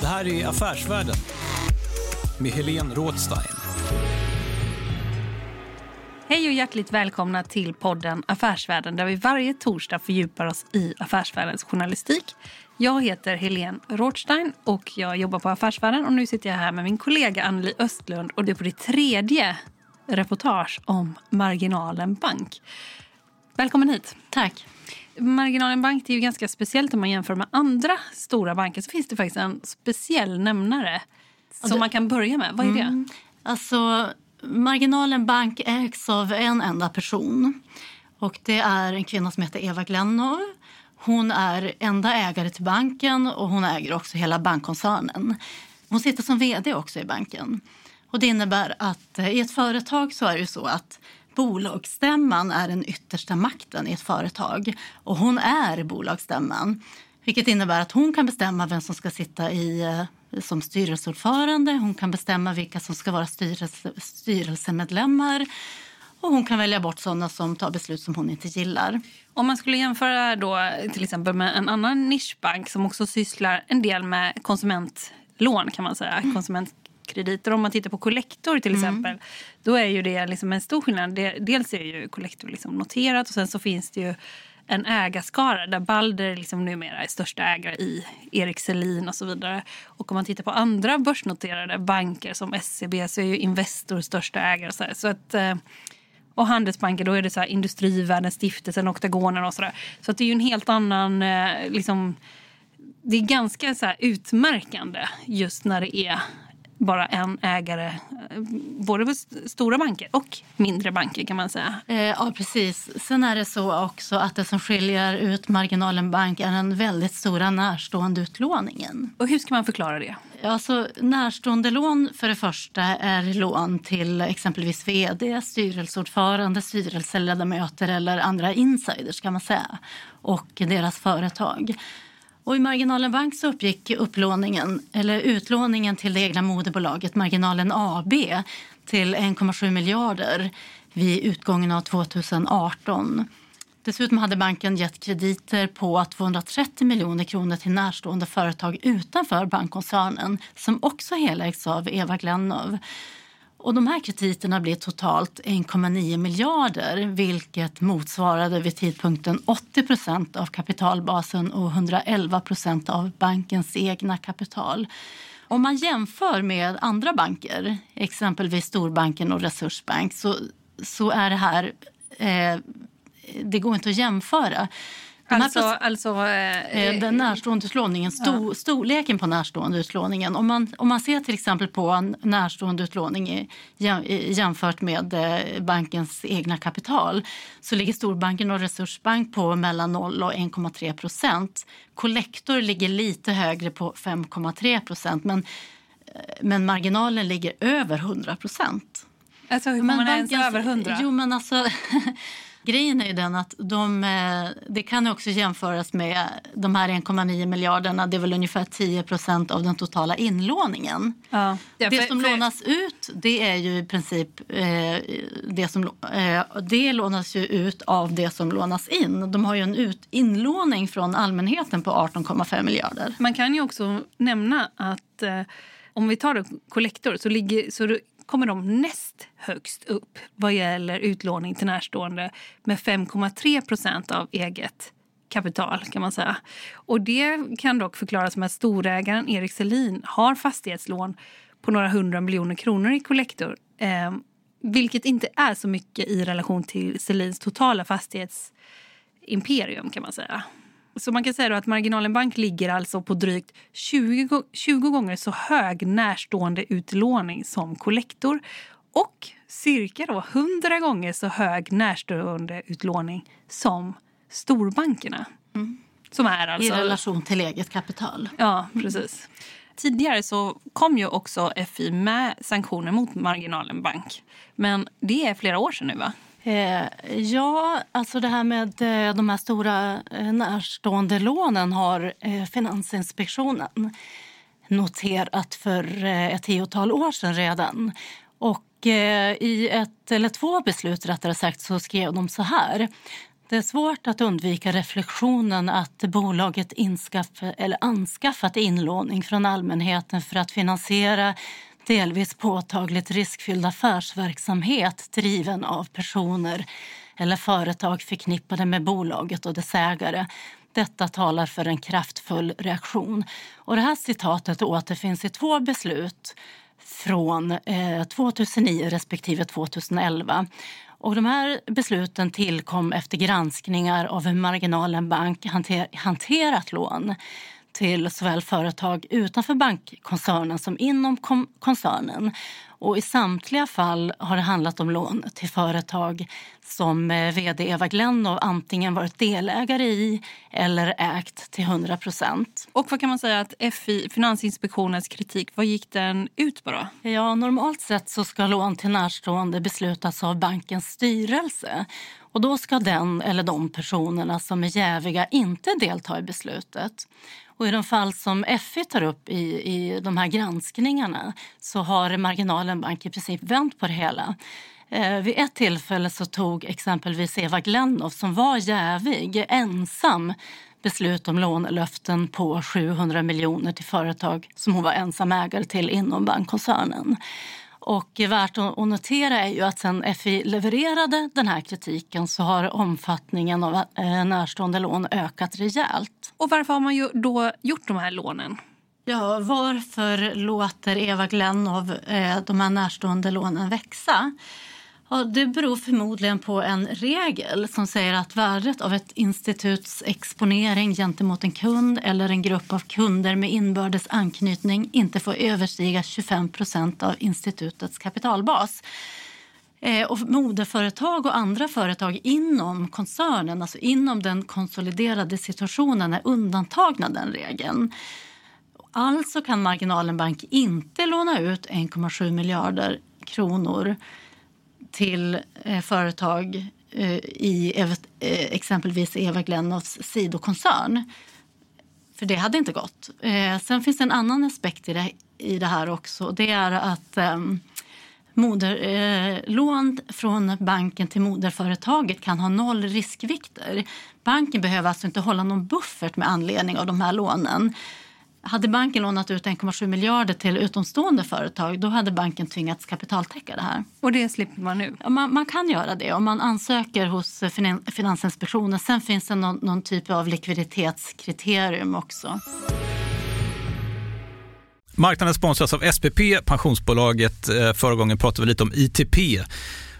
Det här är Affärsvärlden med Helene Rådstein. Hej och hjärtligt välkomna till podden Affärsvärlden där vi varje torsdag fördjupar oss i affärsvärldens journalistik. Jag heter Helene Rothstein och jag jobbar på Affärsvärlden och nu sitter jag här med min kollega Anneli Östlund och det är på det tredje reportage om Marginalen Bank. Välkommen hit. Tack. Marginalen Bank det är ju ganska speciellt om man jämför med andra stora banker så finns det faktiskt en speciell nämnare som man kan börja med. Vad är det? Alltså, Marginalen Bank ägs av en enda person. Och Det är en kvinna som heter Eva Glennov. Hon är enda ägare till banken och hon äger också hela bankkoncernen. Hon sitter som vd också i banken. Och Det innebär att eh, i ett företag så är det så att bolagsstämman är den yttersta makten i ett företag. Och hon är bolagsstämman. Vilket innebär att hon kan bestämma vem som ska sitta i, eh, som styrelseordförande. Hon kan bestämma vilka som ska vara styrelse, styrelsemedlemmar. Och hon kan välja bort sådana som tar beslut som hon inte gillar. Om man skulle jämföra då till exempel med en annan nischbank som också sysslar en del med konsumentlån kan man säga, konsumentkrediter. Om man tittar på Collector till exempel, då är ju det liksom en stor skillnad. Dels är ju Collector liksom noterat och sen så finns det ju en ägarskara där Balder liksom numera är största ägare i Erik Selin och så vidare. Och om man tittar på andra börsnoterade banker som SCB så är ju Investor största ägare. Så, här. så att, eh, och Handelsbanken, då är det så här Industrivärden, Stiftelsen, Oktagonen och sådär. Så att det är ju en helt annan... eh, Liksom, det är ganska så utmärkande just när det är bara en ägare. Både st- stora banker och mindre banker kan man säga. Eh, ja, precis. Sen är det så också att det som skiljer ut Marginalen Bank är den väldigt stora närstående utlåningen. Och hur ska man förklara det? Alltså, närstående lån för det första är lån till exempelvis vd, styrelseordförande, styrelseledamöter eller andra insiders kan man säga, och deras företag. Och I Marginalen Bank så uppgick upplåningen, eller utlåningen till det egna moderbolaget Marginalen AB till 1,7 miljarder vid utgången av 2018. Dessutom hade banken gett krediter på 230 miljoner kronor till närstående företag utanför bankkoncernen som också helägs av Eva Glennov. Och de här krediterna blir totalt 1,9 miljarder vilket motsvarade vid tidpunkten 80 procent av kapitalbasen och 111 procent av bankens egna kapital. Om man jämför med andra banker, exempelvis Storbanken och Resursbank så, så är det här... Eh, det går inte att jämföra. De här Alltså, alltså eh, Eh, Den närstående utlåningen, sto, storleken på närstående utlåningen. Om man, om man ser till exempel på en närstående utlåning i, jäm- i- jämfört med eh, bankens egna kapital så ligger Storbanken och Resursbank på mellan 0 och 1,3 procent. Collector ligger lite högre på 5,3 procent men, eh, men marginalen ligger över 100 procent. alltså hur kommer man ens bankens- över hundra? Jo, men alltså... Grejen är ju den att de, eh, det kan också jämföras med de här 1,9 miljarderna. Det är väl ungefär 10 procent av den totala inlåningen. ja. Det för- som för- lånas ut det är ju i princip eh, det som eh, det lånas ju ut av det som lånas in. De har ju en ut, inlåning från allmänheten på 18,5 miljarder. Man kan ju också nämna att eh, om vi tar då Collector så, ligger, så kommer de näst högst upp vad gäller utlåning till närstående med 5,3 procent av eget kapital kan man säga. Och det kan dock förklaras med att storägaren Erik Selin har fastighetslån på några hundra miljoner kronor i kollektor. Eh, vilket inte är så mycket i relation till Selins totala fastighetsimperium kan man säga. Så man kan säga att marginalen bank ligger alltså på drygt 20, 20 gånger så hög närstående utlåning som kollektor och cirka då 100 gånger så hög närstående utlåning som storbankerna. Mm. Som är alltså... I relation till eget kapital. Ja, precis. Tidigare så kom ju också FI med sanktioner mot marginalen bank. Men det är flera år sedan nu va? Eh, ja, alltså det här med eh, de här stora eh, närstående lånen har eh, Finansinspektionen noterat för ett tiotal år sedan redan. Och eh, i ett eller två beslut rättare sagt så skrev de så här. Det är svårt att undvika reflektionen att bolaget inskaff, eller anskaffat inlåning från allmänheten för att finansiera delvis påtagligt riskfylld affärsverksamhet driven av personer eller företag förknippade med bolaget och dess ägare. Detta talar för en kraftfull reaktion. Och det här citatet återfinns i två beslut från eh, 2009 respektive 2011. Och de här besluten tillkom efter granskningar av hur Marginalen Bank hanter, hanterat lån till såväl företag utanför bankkoncernen som inom koncernen. Och I samtliga fall har det handlat om lån till företag som eh, vd Eva Glennov antingen varit delägare i eller ägt till 100 procent. Och vad kan man säga att FI, Finansinspektionens kritik, vad gick den ut på då? Ja, normalt sett så ska lån till närstående beslutas av bankens styrelse. Och då ska den eller de personerna som är jäviga inte delta i beslutet. Och I de fall som FI tar upp i, i de här granskningarna så har Marginalen Bank i princip vänt på det hela. Eh, vid ett tillfälle så tog exempelvis Eva Glennoff, som var jävig, ensam beslut om lånelöften på 700 miljoner till företag som hon var ensam ägare till inom bankkoncernen. Och värt att notera är ju att sen FI levererade den här kritiken så har omfattningen av eh, närstående lån ökat rejält. Och varför har man ju då gjort de här lånen? Ja, varför låter Eva Glennov eh, de här närstående lånen växa? Ja, det beror förmodligen på en regel som säger att värdet av ett instituts exponering gentemot en kund eller en grupp av kunder med inbördes anknytning inte får överstiga 25 procent av institutets kapitalbas. Eh, och moderföretag och andra företag inom koncernen, alltså inom den konsoliderade situationen, är undantagna den regeln. Alltså kan Marginalenbank inte låna ut 1,7 miljarder kronor till eh, företag eh, i eh, exempelvis Eva Glennoffs sidokoncern. För det hade inte gått. Eh, sen finns det en annan aspekt i det, i det här också. Det är att eh, moder, eh, lån från banken till moderföretaget kan ha noll riskvikter. Banken behöver alltså inte hålla någon buffert med anledning av de här lånen. Hade banken lånat ut 1,7 miljarder till utomstående företag då hade banken tvingats kapitaltäcka det här. Och det slipper man nu? Man, man kan göra det om man ansöker hos Finansinspektionen. Sen finns det någon, någon typ av likviditetskriterium också. Marknaden sponsras av SPP, pensionsbolaget. Eh, förra gången pratade vi lite om ITP.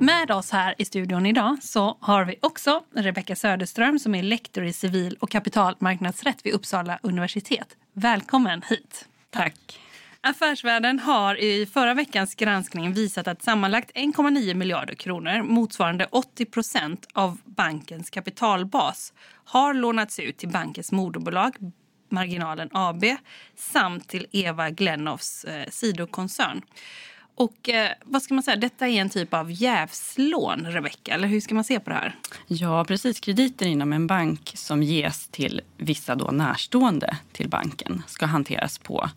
Med oss här i studion idag så har vi också Rebecka Söderström som är lektor i civil och kapitalmarknadsrätt vid Uppsala universitet. Välkommen hit. Tack. Affärsvärlden har i förra veckans granskning visat att sammanlagt 1,9 miljarder kronor motsvarande 80 procent av bankens kapitalbas har lånats ut till bankens moderbolag Marginalen AB samt till Eva Glenoffs eh, sidokoncern. Och eh, vad ska man säga, detta är en typ av jävslån, Rebecka, eller hur ska man se på det här? Ja, precis. Krediter inom en bank som ges till vissa då närstående till banken ska hanteras på,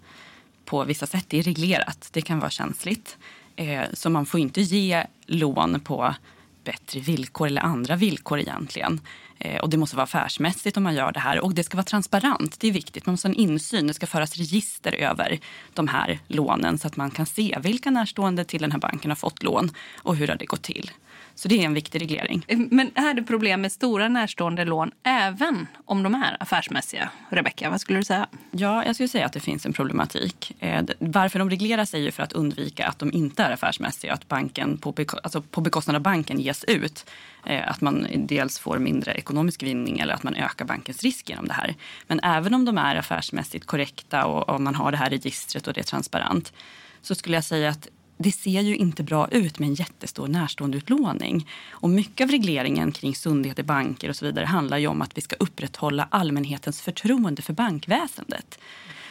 på vissa sätt. Det är reglerat, det kan vara känsligt. Eh, så man får inte ge lån på bättre villkor eller andra villkor egentligen. Eh, och det måste vara affärsmässigt om man gör det här. Och det ska vara transparent. Det är viktigt. Man måste ha en insyn. Det ska föras register över de här lånen så att man kan se vilka närstående till den här banken har fått lån och hur har det gått till. Så det är en viktig reglering. Men är det problem med stora närstående lån även om de är affärsmässiga? Rebecka, vad skulle du säga? Ja, jag skulle säga att det finns en problematik. Eh, varför de regleras är ju för att undvika att de inte är affärsmässiga. Att banken på, alltså på bekostnad av banken ges ut. Eh, att man dels får mindre ekonomisk vinning eller att man ökar bankens risk genom det här. Men även om de är affärsmässigt korrekta och, och man har det här registret och det är transparent så skulle jag säga att det ser ju inte bra ut med en jättestor närståendeutlåning. Och mycket av regleringen kring sundhet i banker och så vidare handlar ju om att vi ska upprätthålla allmänhetens förtroende för bankväsendet.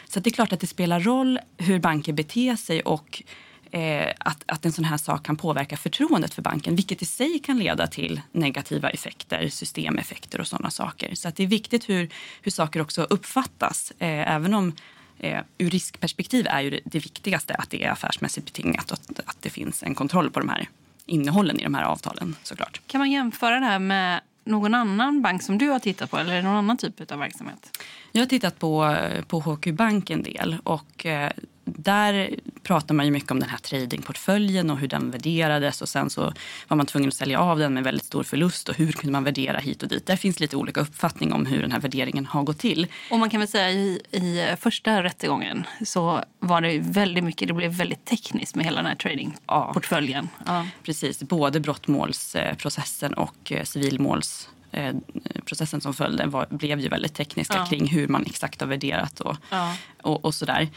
Så det är klart att det spelar roll hur banker beter sig och eh, att, att en sån här sak kan påverka förtroendet för banken vilket i sig kan leda till negativa effekter, systemeffekter och sådana saker. Så att det är viktigt hur, hur saker också uppfattas. Eh, även om Eh, ur riskperspektiv är ju det, det, viktigaste att det är affärsmässigt betingat och att, att det finns en kontroll på de här innehållen i de här avtalen såklart. Kan man jämföra det här med någon annan bank som du har tittat på eller någon annan typ av verksamhet? Jag har tittat på, på HQ Bank en del och eh, där pratar man ju mycket om den här tradingportföljen och hur den värderades och sen så var man tvungen att sälja av den med väldigt stor förlust och hur kunde man värdera hit och dit. Där finns lite olika uppfattning om hur den här värderingen har gått till. Och man kan väl säga i, i första rättegången så var det väldigt mycket, det blev väldigt tekniskt med hela den här tradingportföljen. Ja. ja. Precis, både brottmålsprocessen och eh, civilmåls processen som följde var, blev ju väldigt tekniska ja. kring hur man exakt har värderat och, ja. och, och sådär.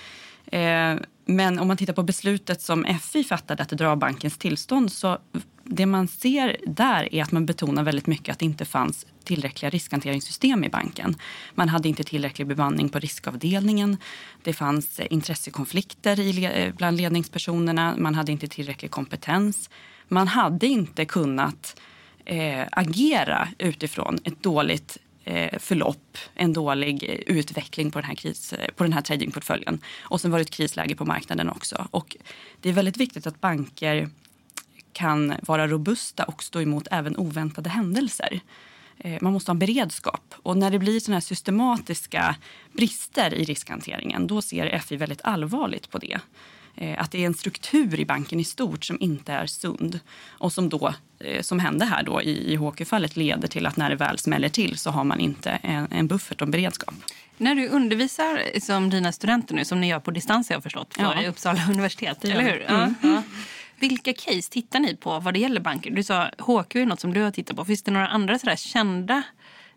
Eh, men om man tittar på beslutet som FI fattade att dra bankens tillstånd så det man ser där är att man betonar väldigt mycket att det inte fanns tillräckliga riskhanteringssystem i banken. Man hade inte tillräcklig bemanning på riskavdelningen. Det fanns eh, intressekonflikter eh, bland ledningspersonerna. Man hade inte tillräcklig kompetens. Man hade inte kunnat eh, agera utifrån ett dåligt Eh, förlopp, en dålig eh, utveckling på den här, kris, eh, på den här tradingportföljen. Och sen var det ett krisläge på marknaden också. Och det är väldigt viktigt att banker kan vara robusta och stå emot även oväntade händelser. Man måste ha en beredskap. Och när det blir såna här systematiska brister i riskhanteringen då ser FI väldigt allvarligt på det. Eh, att det är en struktur i banken i stort som inte är sund och som då, eh, som hände här då i, i HQ-fallet, leder till att när det väl smäller till så har man inte en, en buffert och beredskap. När du undervisar som dina studenter nu, som ni gör på distans jag har förstått, ja. i Uppsala universitet, eller hur? Mm. Ja. Vilka case tittar ni på vad det gäller banker? Du sa HQ är något som du har tittat på. Finns det några andra sådär kända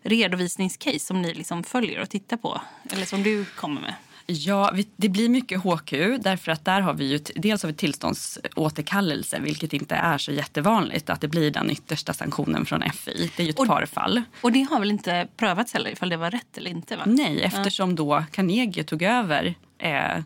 redovisningscase som ni liksom följer och tittar på? Eller som du kommer med? Ja, det blir mycket HQ därför att där har vi ju dels har vi tillståndsåterkallelse vilket inte är så jättevanligt att det blir den yttersta sanktionen från FI. Det är ju ett och, par fall. Och det har väl inte prövats heller ifall det var rätt eller inte? Va? Nej, eftersom då Carnegie tog över eh,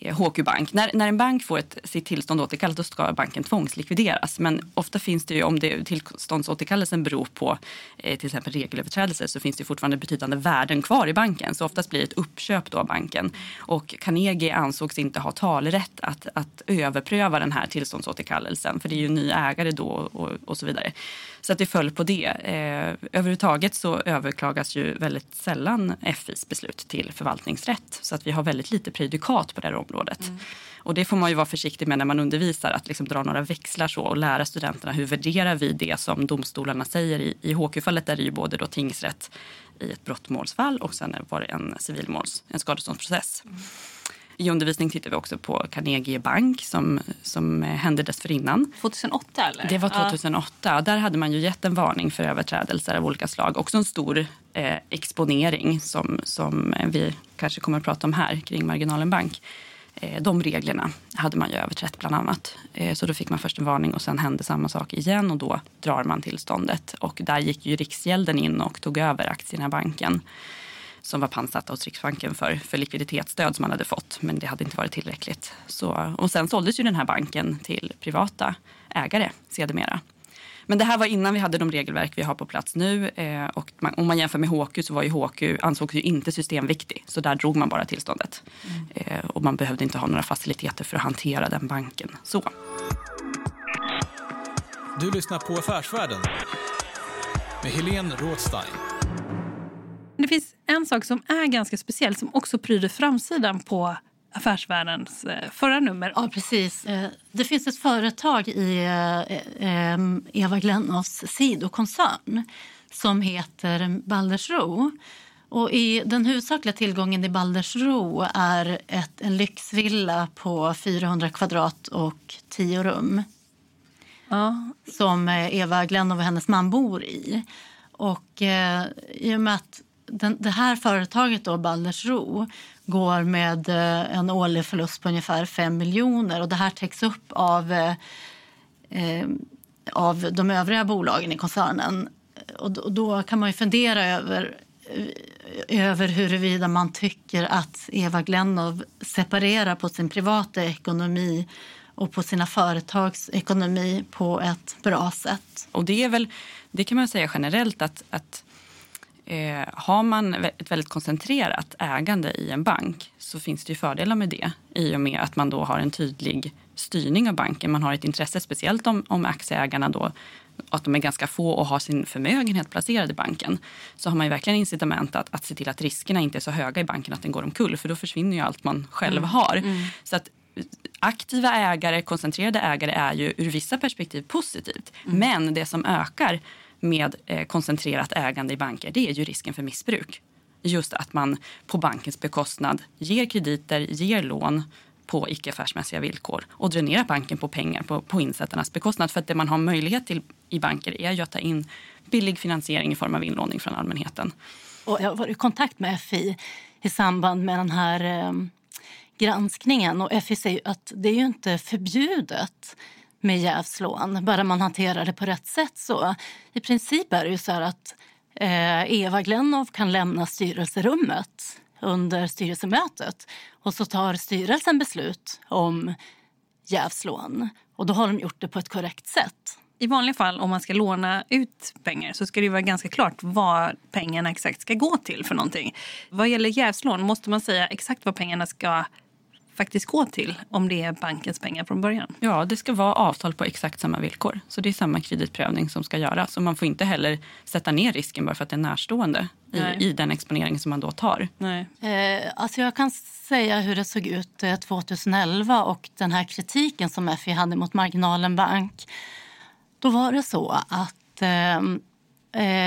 Eh, HQ Bank. När, när en bank får ett, sitt tillstånd återkallat då ska banken tvångslikvideras. Men ofta finns det ju, om det, tillståndsåterkallelsen beror på eh, till exempel regelöverträdelser så finns det fortfarande betydande värden kvar i banken. Så oftast blir det ett uppköp då av banken. Och Carnegie ansågs inte ha talerätt att, att överpröva den här tillståndsåterkallelsen. För det är ju en ny ägare då och, och så vidare. Så att det föll på det. Eh, överhuvudtaget så överklagas ju väldigt sällan FIs beslut till förvaltningsrätt. Så att vi har väldigt lite prejudikat på det här området. Mm. Och det får man ju vara försiktig med när man undervisar, att liksom dra några växlar så och lära studenterna hur värderar vi det som domstolarna säger. I, i HQ-fallet är det ju både då tingsrätt i ett brottmålsfall och sen var det en civilmåls, en skadeståndsprocess. Mm. I undervisning tittar vi också på Carnegie Bank som, som hände dessförinnan. 2008 eller? Det var 2008. Ja. Där hade man ju gett en varning för överträdelser av olika slag. Också en stor eh, exponering som, som vi kanske kommer att prata om här kring Marginalen Bank. Eh, de reglerna hade man ju överträtt bland annat. Eh, så då fick man först en varning och sen hände samma sak igen och då drar man tillståndet. Och där gick ju Riksgälden in och tog över aktierna i banken som var pantsatta hos Riksbanken för, för likviditetsstöd som man hade fått. Men det hade inte varit tillräckligt. Så, och sen såldes ju den här banken till privata ägare sedermera. Men det här var innan vi hade de regelverk vi har på plats nu. Eh, och man, om man jämför med HQ så var ju HQ, ansågs ju inte systemviktig. Så där drog man bara tillståndet. Mm. Eh, och man behövde inte ha några faciliteter för att hantera den banken så. Du lyssnar på Affärsvärlden med Helene Rådstein. Det finns en sak som är ganska speciell som också pryder framsidan på Affärsvärldens eh, förra nummer. Ja, precis. Eh, det finns ett företag i eh, Eva Glennoffs sidokoncern som heter Baldersro. Och i den huvudsakliga tillgången i Baldersro är ett, en lyxvilla på 400 kvadrat och 10 rum. Ja. Som Eva Glennoff och hennes man bor i. Och eh, i och med att den, det här företaget, då, Baldersro, går med eh, en årlig förlust på ungefär 5 miljoner. Och det här täcks upp av, eh, eh, av de övriga bolagen i koncernen. Och då, och då kan man ju fundera över eh, över huruvida man tycker att Eva Glennow separerar på sin privata ekonomi och på sina företags ekonomi på ett bra sätt. Och det är väl, det kan man säga generellt att, att Eh, har man ett väldigt koncentrerat ägande i en bank så finns det ju fördelar med det i och med att man då har en tydlig styrning av banken. Man har ett intresse, speciellt om, om aktieägarna då att de är ganska få och har sin förmögenhet placerad i banken så har man ju verkligen incitament att, att se till att riskerna inte är så höga i banken att den går omkull för då försvinner ju allt man själv mm. har. Mm. Så att aktiva ägare, koncentrerade ägare är ju ur vissa perspektiv positivt. Mm. Men det som ökar med eh, koncentrerat ägande i banker det är ju risken för missbruk. Just att man på bankens bekostnad ger krediter, ger lån på icke affärsmässiga villkor och dränerar banken på pengar på, på insättarnas bekostnad. För att det man har möjlighet till i banker är ju att ta in billig finansiering i form av inlåning från allmänheten. Och jag har varit i kontakt med FI i samband med den här eh, granskningen och FI säger att det är ju inte förbjudet med jävslån, bara man hanterar det på rätt sätt. så. I princip är det ju så att eh, Eva Glennow kan lämna styrelserummet under styrelsemötet och så tar styrelsen beslut om jävslån. Och då har de gjort det på ett korrekt sätt. I vanliga fall om man ska låna ut pengar så ska det vara ganska klart vad pengarna exakt ska gå till för någonting. Vad gäller jävslån måste man säga exakt vad pengarna ska faktiskt gå till om det är bankens pengar från början? Ja, det ska vara avtal på exakt samma villkor. Så det är samma kreditprövning som ska göras. Och man får inte heller sätta ner risken bara för att det är närstående i, i, den exponering som man då tar. Nej. Eh, alltså jag kan säga hur det såg ut 2011 eh, och den här kritiken som FI hade mot Marginalen Bank. Då var det så att eh,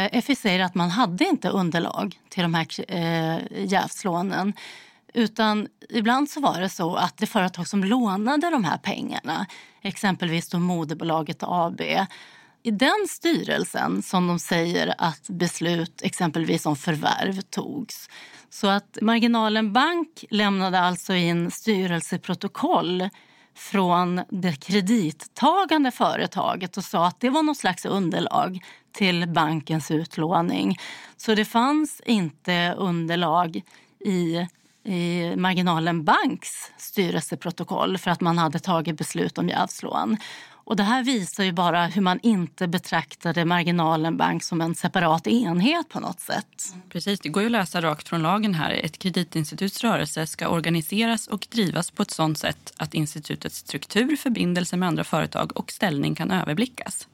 eh FI säger att man hade inte underlag till de här eh, jävslånen. Utan ibland så var det så att det företag som lånade de här pengarna, exempelvis då moderbolaget AB, i den styrelsen som de säger att beslut exempelvis om förvärv togs. Så att Marginalen Bank lämnade alltså in styrelseprotokoll från det kredittagande företaget och sa att det var något slags underlag till bankens utlåning. Så det fanns inte underlag i i Marginalen Banks styrelseprotokoll för att man hade tagit beslut om jävslån. Och det här visar ju bara hur man inte betraktade Marginalen Bank som en separat enhet på något sätt. Precis, det går ju att läsa rakt från lagen här. Ett kreditinstituts rörelse ska organiseras och drivas på ett sådant sätt att institutets struktur, förbindelser med andra företag och ställning kan överblickas.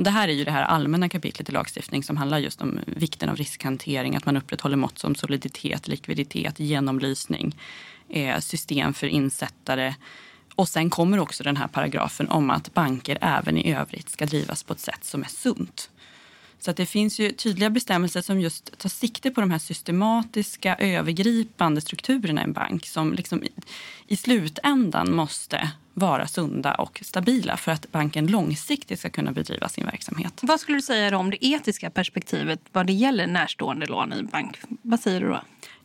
Och det här är ju det här allmänna kapitlet i lagstiftning som handlar just om vikten av riskhantering, att man upprätthåller mått som soliditet, likviditet, genomlysning, eh, system för insättare. Och sen kommer också den här paragrafen om att banker även i övrigt ska drivas på ett sätt som är sunt. Så att det finns ju tydliga bestämmelser som just tar sikte på de här systematiska, övergripande strukturerna i en bank som liksom i, i slutändan måste vara sunda och stabila för att banken långsiktigt ska kunna bedriva sin verksamhet. Vad skulle du säga om det etiska perspektivet vad det gäller närstående lån i bank? Vad säger du då?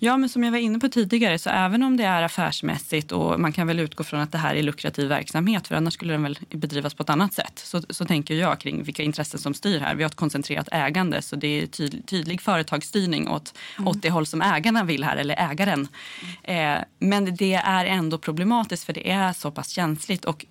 Ja, men som jag var inne på tidigare, så även om det är affärsmässigt och man kan väl utgå från att det här är lukrativ verksamhet, för annars skulle den väl bedrivas på ett annat sätt, så, så tänker jag kring vilka intressen som styr här. Vi har ett koncentrerat ägande, så det är tyd, tydlig företagsstyrning åt, mm. åt det håll som ägarna vill här, eller ägaren. Mm. Eh, men det är ändå problematiskt, för det är så pass känsligt. Och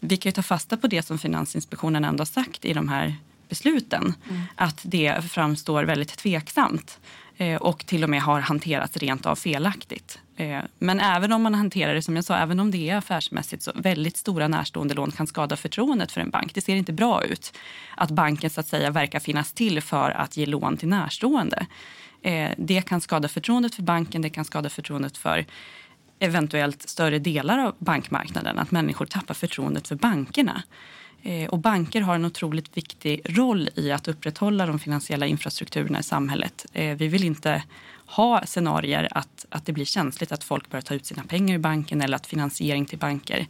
vi kan ju ta fasta på det som Finansinspektionen ändå har sagt i de här besluten, mm. att det framstår väldigt tveksamt. Eh, och till och med har hanterats rent av felaktigt. Eh, men även om man hanterar det som jag sa, även om det är affärsmässigt så väldigt stora närstående lån kan skada förtroendet för en bank. Det ser inte bra ut att banken så att säga verkar finnas till för att ge lån till närstående. Eh, det kan skada förtroendet för banken, det kan skada förtroendet för eventuellt större delar av bankmarknaden. Att människor tappar förtroendet för bankerna. Eh, och banker har en otroligt viktig roll i att upprätthålla de finansiella infrastrukturerna i samhället. Eh, vi vill inte ha scenarier att, att det blir känsligt att folk börjar ta ut sina pengar i banken eller att finansiering till banker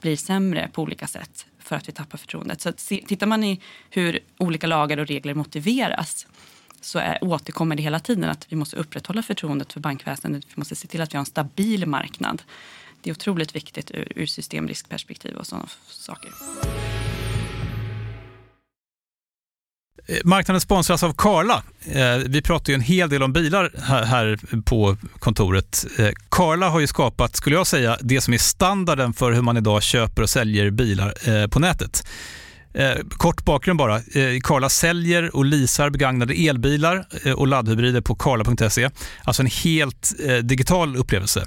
blir sämre på olika sätt för att vi tappar förtroendet. Så se, tittar man i hur olika lagar och regler motiveras så är, återkommer det hela tiden att vi måste upprätthålla förtroendet för bankväsendet. Vi måste se till att vi har en stabil marknad. Det är otroligt viktigt ur, ur systemriskperspektiv och sådana saker. Eh, marknaden sponsras av Karla. Eh, vi pratar ju en hel del om bilar här på kontoret. Eh, Karla har ju skapat, skulle jag säga, det som är standarden för hur man idag köper och säljer bilar på nätet. Kort bakgrund bara. Karla säljer och leasar begagnade elbilar och laddhybrider på karla.se. Alltså en helt digital upplevelse.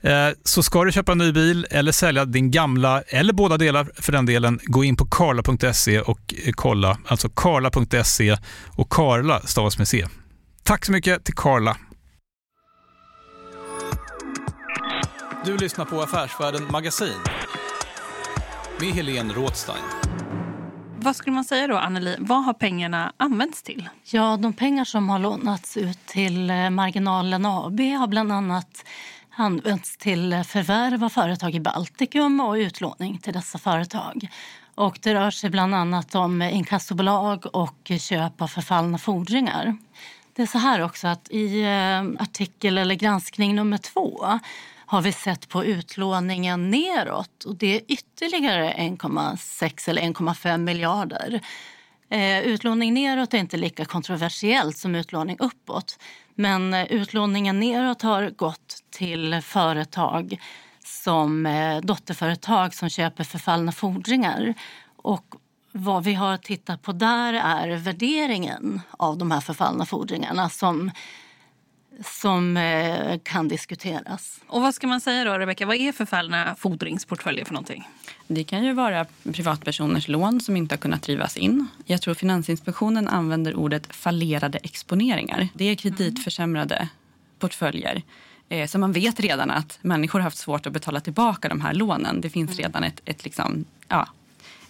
Eh, så ska du köpa en ny bil eller sälja din gamla, eller båda delar för den delen, gå in på karla.se och kolla. Alltså karla.se och Karla stavas med C. Tack så mycket till Karla. Du lyssnar på Affärsvärlden Magasin med Helene Rådstein. Vad skulle man säga då, Anneli? Vad har pengarna använts till? Ja, de pengar som har lånats ut till eh, Marginalen AB har bland annat använts till förvärv av företag i Baltikum och utlåning till dessa företag. Och det rör sig bland annat om inkassobolag och köp av förfallna fordringar. Det är så här också att i eh, artikel eller granskning nummer två har vi sett på utlåningen neråt och det är ytterligare 1,6 eller 1,5 miljarder. Eh, utlåning neråt är inte lika kontroversiellt som utlåning uppåt. Men eh, utlåningen neråt har gått till företag som eh, dotterföretag som köper förfallna fordringar. Och vad vi har tittat på där är värderingen av de här förfallna fordringarna som som eh, kan diskuteras. Och vad ska man säga då, Rebecka? Vad är förfallna fordringsportföljer för någonting? Det kan ju vara privatpersoners lån som inte har kunnat drivas in. Jag tror Finansinspektionen använder ordet fallerade exponeringar. Det är kreditförsämrade portföljer. Eh, så man vet redan att människor har haft svårt att betala tillbaka de här lånen. Det finns redan ett, ett liksom, ja,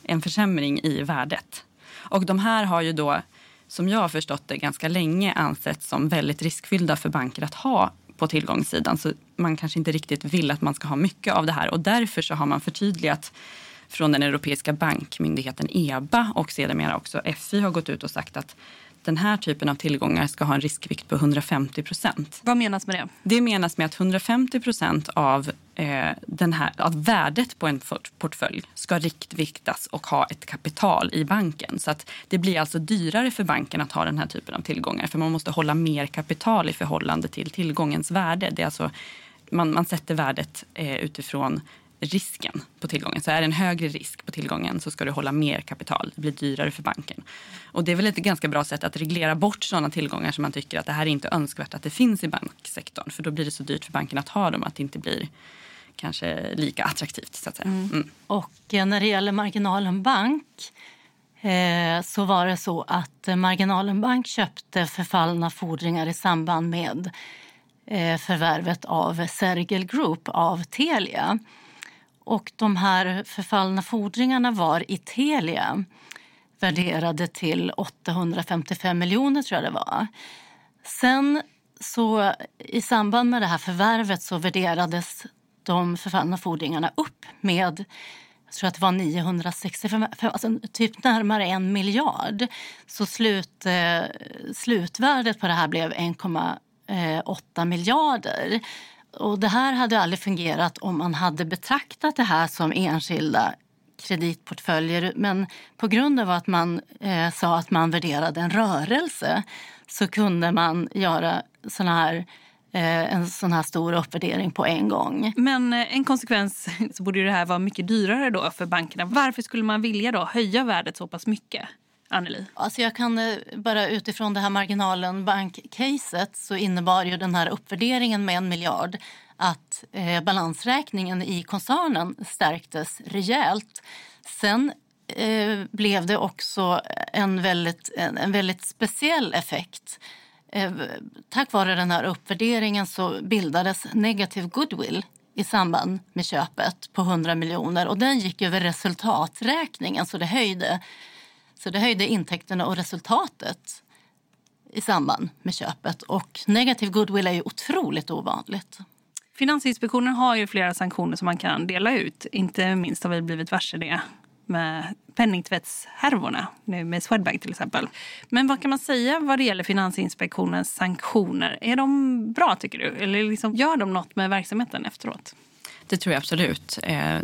en försämring i värdet. Och de här har ju då som jag har förstått det, ganska länge ansetts som väldigt riskfyllda för banker att ha på tillgångssidan. Så man kanske inte riktigt vill att man ska ha mycket av det här. Och därför så har man förtydligat från den europeiska bankmyndigheten EBA och sedermera också FI har gått ut och sagt att den här typen av tillgångar ska ha en riskvikt på 150 procent. Vad menas med det? Det menas med att 150 procent av, eh, att värdet på en portfölj ska riktviktas och ha ett kapital i banken. Så att det blir alltså dyrare för banken att ha den här typen av tillgångar för man måste hålla mer kapital i förhållande till tillgångens värde. Det är alltså, man, man sätter värdet eh, utifrån risken på tillgången. Så är det en högre risk på tillgången så ska du hålla mer kapital. Det blir dyrare för banken. Och det är väl ett ganska bra sätt att reglera bort sådana tillgångar som man tycker att det här är inte önskvärt att det finns i banksektorn. För då blir det så dyrt för banken att ha dem att det inte blir kanske lika attraktivt. Så att säga. Mm. Mm. Och eh, när det gäller Marginalen Bank eh, så var det så att Marginalen Bank köpte förfallna fordringar i samband med eh, förvärvet av Sergel Group av Telia. Och de här förfallna fordringarna var i Telia värderade till 855 miljoner tror jag det var. Sen så i samband med det här förvärvet så värderades de förfallna fordringarna upp med jag tror att det var 965, alltså typ närmare en miljard. Så slut, eh, slutvärdet på det här blev 1,8 eh, miljarder. Och det här hade aldrig fungerat om man hade betraktat det här som enskilda kreditportföljer. Men på grund av att man eh, sa att man värderade en rörelse så kunde man göra såna här en sån här stor uppvärdering på en gång. Men eh, en konsekvens så borde det här vara mycket dyrare då för bankerna. Varför skulle man vilja då höja värdet så pass mycket? Anneli? Alltså jag kan eh, bara utifrån det här marginalen bankcaset så innebar ju den här uppvärderingen med en miljard att eh, balansräkningen i koncernen stärktes rejält. Sen eh, blev det också en väldigt, en, en väldigt speciell effekt. Eh, tack vare den här uppvärderingen så bildades negativ goodwill i samband med köpet på 100 miljoner och den gick över resultaträkningen så det höjde så det höjde intäkterna och resultatet i samband med köpet. Och negativ goodwill är ju otroligt ovanligt. Finansinspektionen har ju flera sanktioner som man kan dela ut. Inte minst har vi blivit varse det med penningtvättshärvorna, med Swedbank till exempel. Men vad kan man säga vad det gäller Finansinspektionens sanktioner? Är de bra tycker du? Eller liksom, gör de något med verksamheten efteråt? Det tror jag absolut. Eh,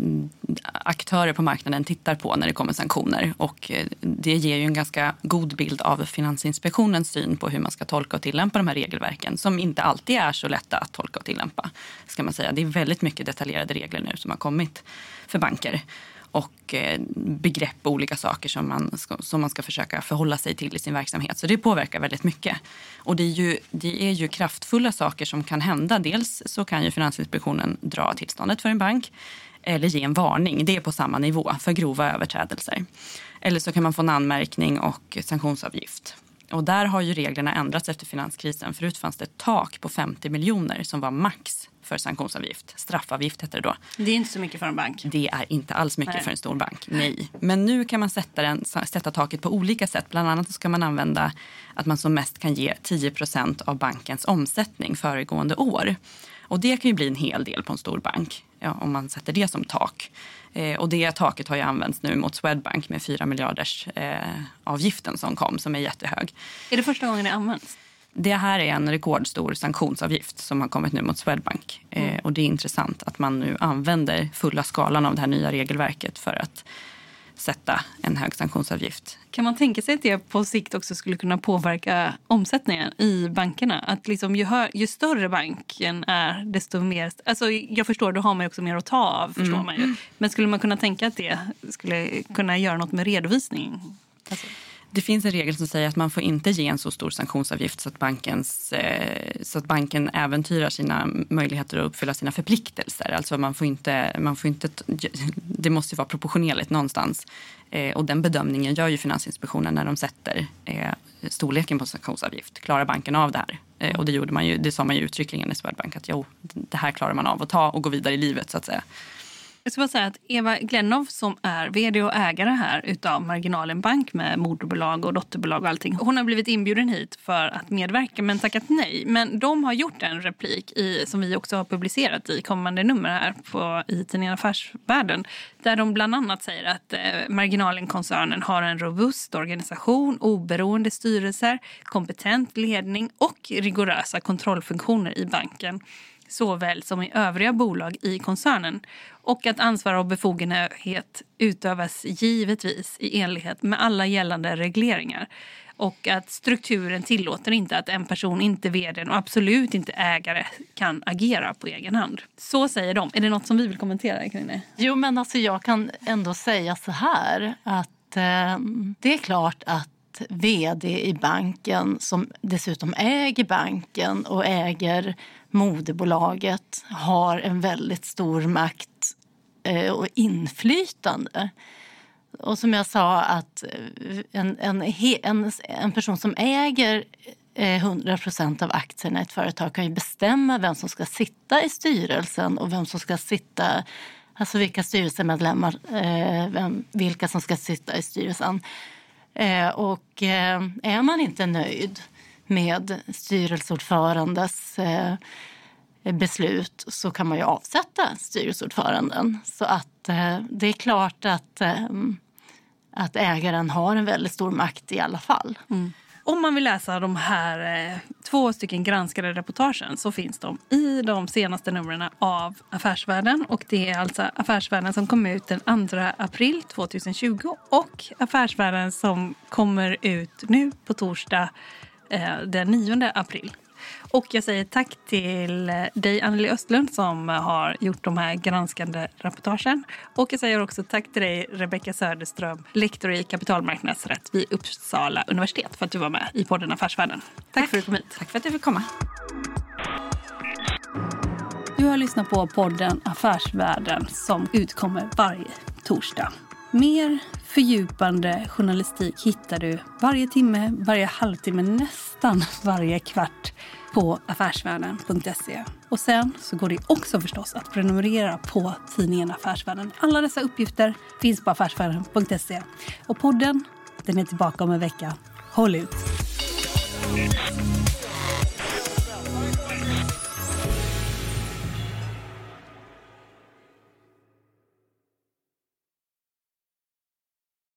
aktörer på marknaden tittar på när det kommer sanktioner. Och eh, det ger ju en ganska god bild av Finansinspektionens syn på hur man ska tolka och tillämpa de här regelverken som inte alltid är så lätta att tolka och tillämpa. Ska man säga. Det är väldigt mycket detaljerade regler nu som har kommit för banker och eh, begrepp och olika saker som man, ska, som man ska försöka förhålla sig till i sin verksamhet. Så det påverkar väldigt mycket. Och det är, ju, det är ju kraftfulla saker som kan hända. Dels så kan ju Finansinspektionen dra tillståndet för en bank eller ge en varning. Det är på samma nivå för grova överträdelser. Eller så kan man få en anmärkning och sanktionsavgift. Och där har ju reglerna ändrats efter finanskrisen. Förut fanns det ett tak på 50 miljoner som var max för sanktionsavgift. Straffavgift heter det då. Det är inte så mycket för en bank. Det är inte alls mycket Nej. för en stor bank. Nej. Men nu kan man sätta, den, sätta taket på olika sätt. Bland annat ska man använda att man som mest kan ge 10% av bankens omsättning föregående år. Och det kan ju bli en hel del på en stor bank ja, om man sätter det som tak. Eh, och det taket har ju använts nu mot Swedbank med 4 miljarders eh, avgiften som kom som är jättehög. Är det första gången det används? Det här är en rekordstor sanktionsavgift som har kommit nu mot Swedbank. Eh, mm. Och det är intressant att man nu använder fulla skalan av det här nya regelverket för att sätta en hög sanktionsavgift. Kan man tänka sig att det på sikt också skulle kunna påverka omsättningen i bankerna? Att liksom ju, hör, ju större banken är, desto mer... Alltså jag förstår, då har man också mer att ta av. Förstår mm. man ju. Men skulle man kunna tänka att det skulle kunna göra något med redovisning? Alltså. Det finns en regel som säger att man får inte ge en så stor sanktionsavgift så att, bankens, eh, så att banken äventyrar sina möjligheter att uppfylla sina förpliktelser. Alltså man får inte, man får inte, det måste vara proportionerligt någonstans. Eh, och den bedömningen gör ju Finansinspektionen när de sätter eh, storleken på sanktionsavgift. Klarar banken av det här? Och det, gjorde man ju, det sa man ju uttryckligen i Swedbank att jo, det här klarar man av att ta och gå vidare i livet så att säga. Jag ska bara säga att Eva Glennow som är vd och ägare här utav Marginalen Bank med moderbolag och dotterbolag och allting. Hon har blivit inbjuden hit för att medverka men tackat nej. Men de har gjort en replik i, som vi också har publicerat i kommande nummer här på, i tidningen Affärsvärlden. Där de bland annat säger att eh, Marginalen-koncernen har en robust organisation, oberoende styrelser, kompetent ledning och rigorösa kontrollfunktioner i banken såväl som i övriga bolag i koncernen och att ansvar och befogenhet utövas givetvis i enlighet med alla gällande regleringar och att strukturen tillåter inte att en person, inte vd och absolut inte ägare kan agera på egen hand. Så säger de. Är det något som vi vill kommentera? Karine? Jo, men alltså jag kan ändå säga så här att eh, det är klart att vd i banken som dessutom äger banken och äger moderbolaget har en väldigt stor makt Eh, och inflytande. Och som jag sa, att eh, en, en, en, en person som äger eh, 100 procent av aktierna i ett företag kan ju bestämma vem som ska sitta i styrelsen och vem som ska sitta Alltså vilka styrelsemedlemmar, vem, vilka som ska sitta i styrelsen. och är man inte nöjd med styrelseordförandes eh, beslut så kan man ju avsätta styrelseordföranden. Så att eh, det är klart att, eh, att ägaren har en väldigt stor makt i alla fall. Mm. Om man vill läsa de här eh, två stycken granskade reportagen så finns de i de senaste numren av Affärsvärlden. Och det är alltså Affärsvärlden som kom ut den 2 april 2020 och Affärsvärlden som kommer ut nu på torsdag Eh, den 9 april. Och jag säger tack till dig Anneli Östlund som har gjort de här granskande reportagen. Och jag säger också tack till dig Rebecka Söderström, lektor i kapitalmarknadsrätt vid Uppsala universitet för att du var med i podden Affärsvärlden. Tack, tack för att du kom hit. Tack för att du fick komma. Du har lyssnat på podden Affärsvärlden som utkommer varje torsdag. Mer fördjupande journalistik hittar du varje timme, varje halvtimme, nästan varje kvart på affärsvärlden.se. Och sen så går det också förstås att prenumerera på tidningen Affärsvärlden. Alla dessa uppgifter finns på affärsvärlden.se. Och podden, den är tillbaka om en vecka. Håll ut!